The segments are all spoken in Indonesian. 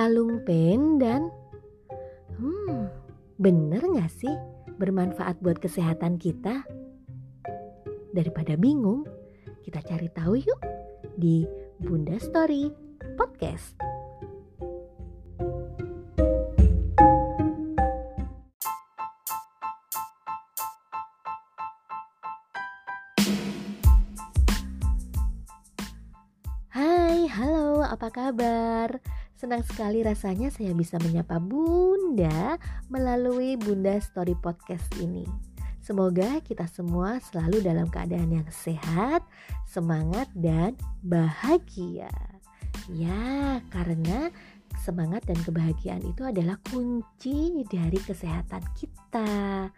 kalung pendan. Hmm, bener gak sih bermanfaat buat kesehatan kita? Daripada bingung, kita cari tahu yuk di Bunda Story Podcast. Hai, halo, apa kabar? Senang sekali rasanya saya bisa menyapa Bunda melalui Bunda Story Podcast ini. Semoga kita semua selalu dalam keadaan yang sehat, semangat, dan bahagia. Ya, karena semangat dan kebahagiaan itu adalah kunci dari kesehatan kita.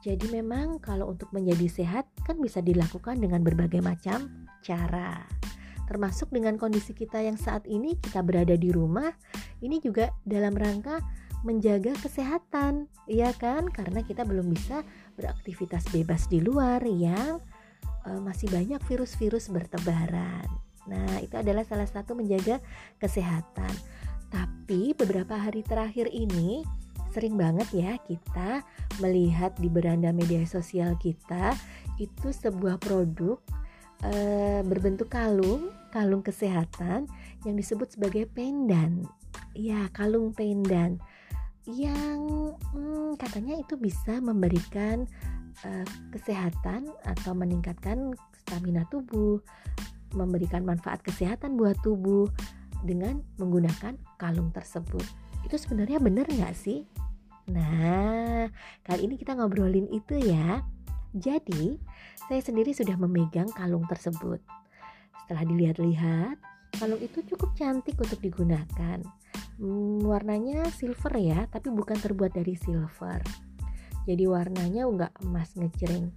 Jadi memang kalau untuk menjadi sehat kan bisa dilakukan dengan berbagai macam cara termasuk dengan kondisi kita yang saat ini kita berada di rumah ini juga dalam rangka menjaga kesehatan ya kan? Karena kita belum bisa beraktivitas bebas di luar yang uh, masih banyak virus-virus bertebaran. Nah itu adalah salah satu menjaga kesehatan. Tapi beberapa hari terakhir ini sering banget ya kita melihat di beranda media sosial kita itu sebuah produk e, berbentuk kalung, kalung kesehatan yang disebut sebagai pendan. Ya, kalung pendan yang hmm, katanya itu bisa memberikan e, kesehatan atau meningkatkan stamina tubuh, memberikan manfaat kesehatan buat tubuh dengan menggunakan kalung tersebut. Itu sebenarnya benar nggak sih? Nah, kali ini kita ngobrolin itu ya. Jadi, saya sendiri sudah memegang kalung tersebut. Setelah dilihat-lihat, kalung itu cukup cantik untuk digunakan. Hmm, warnanya silver ya, tapi bukan terbuat dari silver. Jadi warnanya enggak emas ngejreng.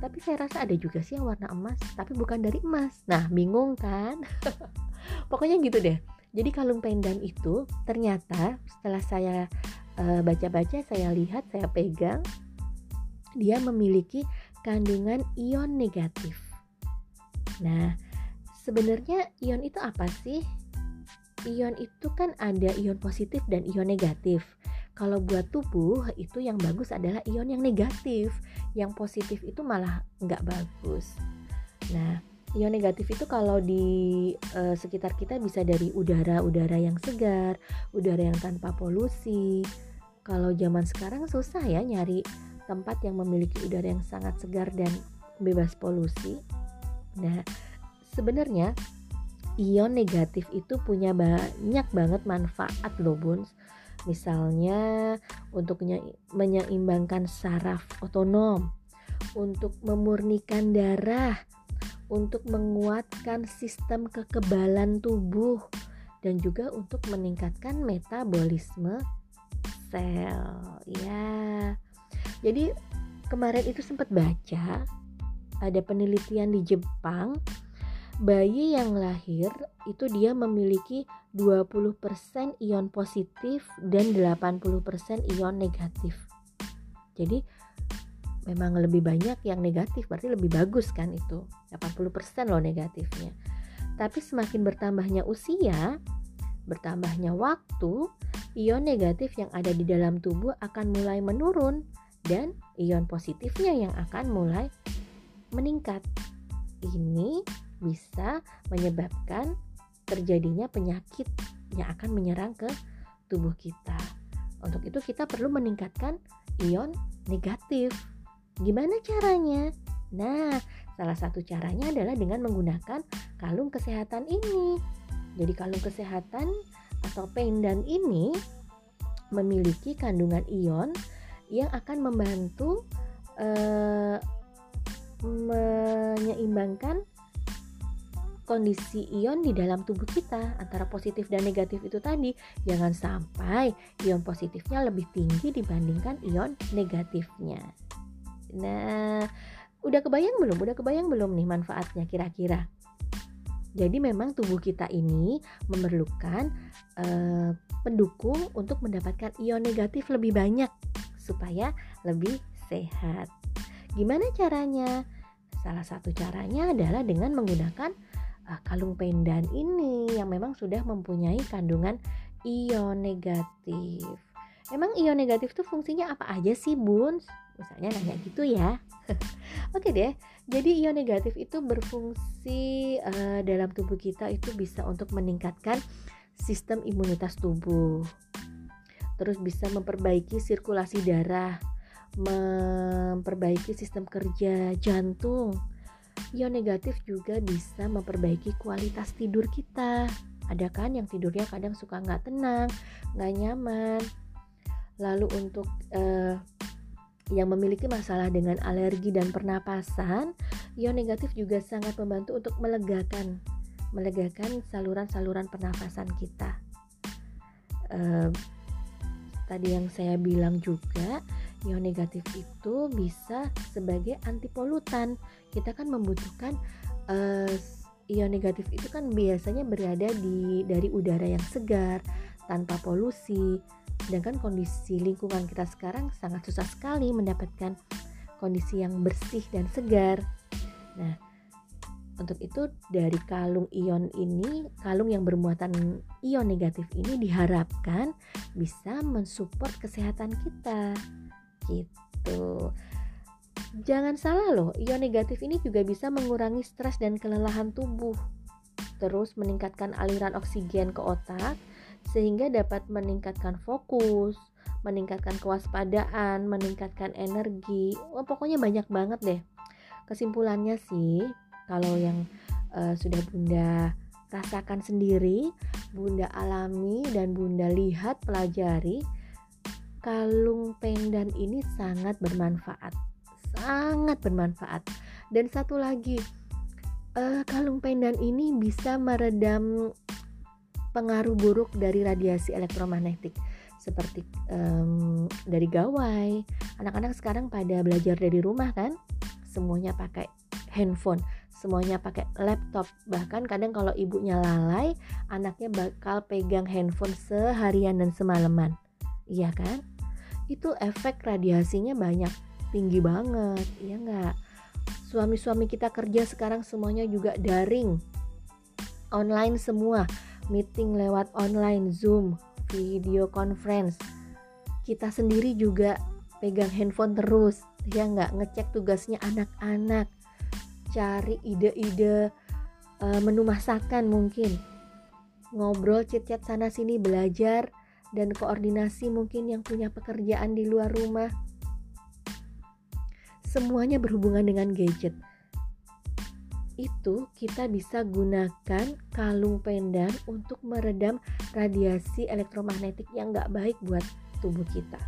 Tapi saya rasa ada juga sih yang warna emas, tapi bukan dari emas. Nah, bingung kan? Pokoknya gitu deh. Jadi kalung pendan itu ternyata setelah saya eh, baca-baca, uh, saya lihat, saya pegang, dia memiliki kandungan ion negatif. Nah, sebenarnya ion itu apa sih? Ion itu kan ada ion positif dan ion negatif. Kalau buat tubuh itu yang bagus adalah ion yang negatif, yang positif itu malah nggak bagus. Nah, ion negatif itu kalau di e, sekitar kita bisa dari udara-udara yang segar, udara yang tanpa polusi. Kalau zaman sekarang susah ya nyari tempat yang memiliki udara yang sangat segar dan bebas polusi. Nah, sebenarnya ion negatif itu punya banyak banget manfaat loh Buns. Misalnya untuk menyeimbangkan saraf otonom, untuk memurnikan darah, untuk menguatkan sistem kekebalan tubuh, dan juga untuk meningkatkan metabolisme sel. Ya, jadi kemarin itu sempat baca ada penelitian di Jepang bayi yang lahir itu dia memiliki 20% ion positif dan 80% ion negatif. Jadi memang lebih banyak yang negatif berarti lebih bagus kan itu. 80% loh negatifnya. Tapi semakin bertambahnya usia, bertambahnya waktu, ion negatif yang ada di dalam tubuh akan mulai menurun dan ion positifnya yang akan mulai meningkat. Ini bisa menyebabkan terjadinya penyakit yang akan menyerang ke tubuh kita. Untuk itu kita perlu meningkatkan ion negatif. Gimana caranya? Nah, salah satu caranya adalah dengan menggunakan kalung kesehatan ini. Jadi kalung kesehatan atau pendan ini memiliki kandungan ion yang akan membantu uh, menyeimbangkan kondisi ion di dalam tubuh kita antara positif dan negatif itu tadi. Jangan sampai ion positifnya lebih tinggi dibandingkan ion negatifnya. Nah udah kebayang belum? Udah kebayang belum nih manfaatnya kira-kira? Jadi memang tubuh kita ini memerlukan uh, pendukung untuk mendapatkan ion negatif lebih banyak supaya lebih sehat. Gimana caranya? Salah satu caranya adalah dengan menggunakan uh, kalung pendan ini yang memang sudah mempunyai kandungan ion negatif. Emang ion negatif tuh fungsinya apa aja sih, Bun? Misalnya nanya gitu ya. Oke deh. Jadi ion negatif itu berfungsi uh, dalam tubuh kita itu bisa untuk meningkatkan sistem imunitas tubuh. Terus bisa memperbaiki sirkulasi darah, memperbaiki sistem kerja jantung. Ion negatif juga bisa memperbaiki kualitas tidur kita. Ada kan yang tidurnya kadang suka nggak tenang, nggak nyaman. Lalu untuk uh, yang memiliki masalah dengan alergi dan pernapasan, ion negatif juga sangat membantu untuk melegakan melegakan saluran-saluran pernafasan kita. Uh, tadi yang saya bilang juga, ion negatif itu bisa sebagai antipolutan. Kita kan membutuhkan uh, ion negatif itu kan biasanya berada di dari udara yang segar, tanpa polusi. Sedangkan kondisi lingkungan kita sekarang sangat susah sekali mendapatkan kondisi yang bersih dan segar. Nah, untuk itu dari kalung ion ini, kalung yang bermuatan ion negatif ini diharapkan bisa mensupport kesehatan kita. Gitu. Jangan salah loh, ion negatif ini juga bisa mengurangi stres dan kelelahan tubuh. Terus meningkatkan aliran oksigen ke otak sehingga dapat meningkatkan fokus, meningkatkan kewaspadaan, meningkatkan energi. Oh, pokoknya banyak banget deh. Kesimpulannya sih, kalau yang uh, sudah Bunda rasakan sendiri, Bunda alami dan Bunda lihat pelajari, kalung pendan ini sangat bermanfaat. Sangat bermanfaat. Dan satu lagi, uh, kalung pendan ini bisa meredam pengaruh buruk dari radiasi elektromagnetik seperti um, dari gawai. Anak-anak sekarang pada belajar dari rumah kan, semuanya pakai handphone semuanya pakai laptop. Bahkan kadang kalau ibunya lalai anaknya bakal pegang handphone seharian dan semalaman. Iya kan? Itu efek radiasinya banyak. Tinggi banget iya nggak? Suami-suami kita kerja sekarang semuanya juga daring. Online semua. Meeting lewat online zoom video conference. Kita sendiri juga pegang handphone terus. Ya nggak? Ngecek tugasnya anak-anak cari ide-ide uh, menu masakan mungkin. Ngobrol chat-chat sana sini belajar dan koordinasi mungkin yang punya pekerjaan di luar rumah. Semuanya berhubungan dengan gadget. Itu kita bisa gunakan kalung pendan untuk meredam radiasi elektromagnetik yang gak baik buat tubuh kita.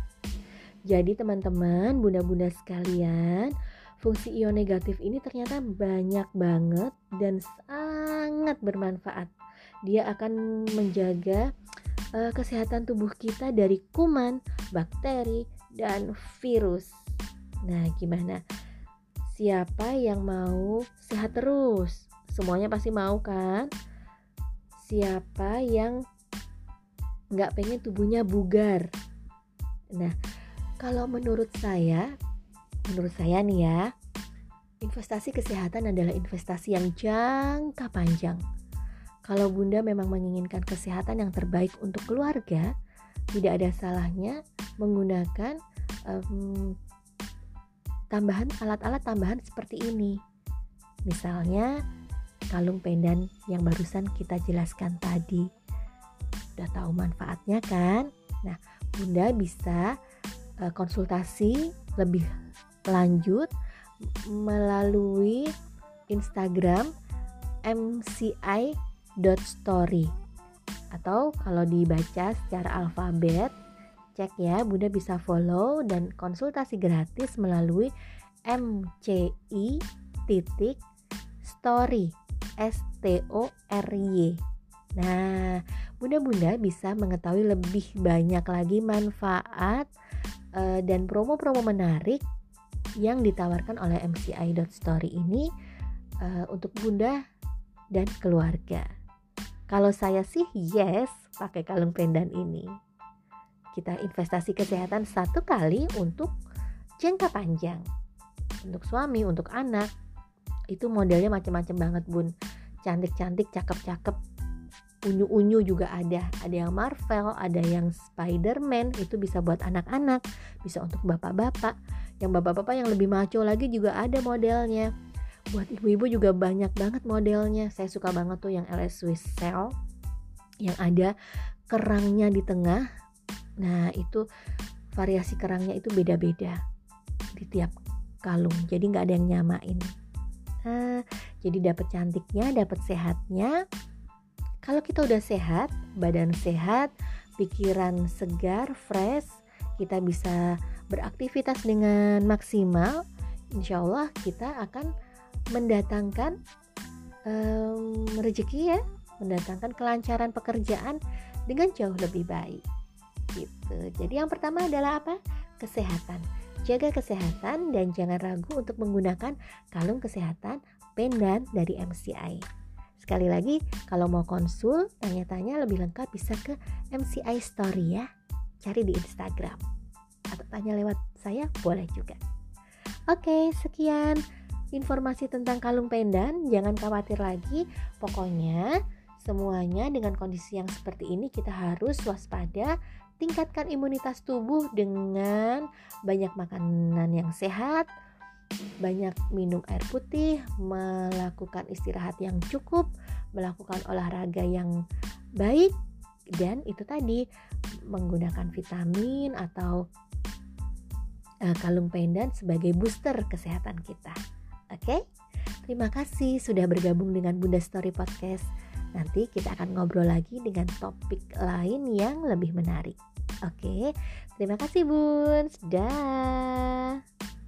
Jadi teman-teman, bunda-bunda sekalian, Fungsi ion negatif ini ternyata banyak banget dan sangat bermanfaat. Dia akan menjaga uh, kesehatan tubuh kita dari kuman, bakteri, dan virus. Nah, gimana? Siapa yang mau sehat terus? Semuanya pasti mau kan? Siapa yang nggak pengen tubuhnya bugar? Nah, kalau menurut saya Menurut saya nih ya, investasi kesehatan adalah investasi yang jangka panjang. Kalau Bunda memang menginginkan kesehatan yang terbaik untuk keluarga, tidak ada salahnya menggunakan um, tambahan alat-alat tambahan seperti ini. Misalnya kalung pendan yang barusan kita jelaskan tadi. Sudah tahu manfaatnya kan? Nah, Bunda bisa uh, konsultasi lebih lanjut melalui Instagram mci.story atau kalau dibaca secara alfabet cek ya Bunda bisa follow dan konsultasi gratis melalui mci titik story s t o r y. Nah bunda-bunda bisa mengetahui lebih banyak lagi manfaat uh, dan promo-promo menarik yang ditawarkan oleh MCI.story ini uh, untuk bunda dan keluarga. Kalau saya sih yes pakai kalung pendan ini. Kita investasi kesehatan satu kali untuk jangka panjang. Untuk suami, untuk anak. Itu modelnya macam-macam banget bun. Cantik-cantik, cakep-cakep. Unyu-unyu juga ada. Ada yang Marvel ada yang Spider-Man itu bisa buat anak-anak bisa untuk bapak-bapak. Yang bapak-bapak yang lebih maco lagi juga ada modelnya. Buat ibu-ibu juga banyak banget modelnya. Saya suka banget tuh yang LS Swiss Cell. Yang ada kerangnya di tengah. Nah itu variasi kerangnya itu beda-beda di tiap kalung. Jadi nggak ada yang nyamain. Nah, jadi dapat cantiknya dapat sehatnya kalau kita udah sehat badan sehat pikiran segar fresh kita bisa beraktivitas dengan maksimal insya Allah kita akan mendatangkan um, rezeki ya mendatangkan kelancaran pekerjaan dengan jauh lebih baik gitu. Jadi yang pertama adalah apa? Kesehatan. Jaga kesehatan dan jangan ragu untuk menggunakan kalung kesehatan pendan dari MCI. Sekali lagi, kalau mau konsul, tanya-tanya lebih lengkap bisa ke MCI Story ya. Cari di Instagram. Atau tanya lewat saya, boleh juga. Oke, sekian informasi tentang kalung pendan. Jangan khawatir lagi, pokoknya semuanya dengan kondisi yang seperti ini kita harus waspada tingkatkan imunitas tubuh dengan banyak makanan yang sehat, banyak minum air putih, melakukan istirahat yang cukup, melakukan olahraga yang baik, dan itu tadi menggunakan vitamin atau uh, kalung pendan sebagai booster kesehatan kita. Oke, okay? terima kasih sudah bergabung dengan Bunda Story Podcast. Nanti kita akan ngobrol lagi dengan topik lain yang lebih menarik. Oke, terima kasih Bun. Dah.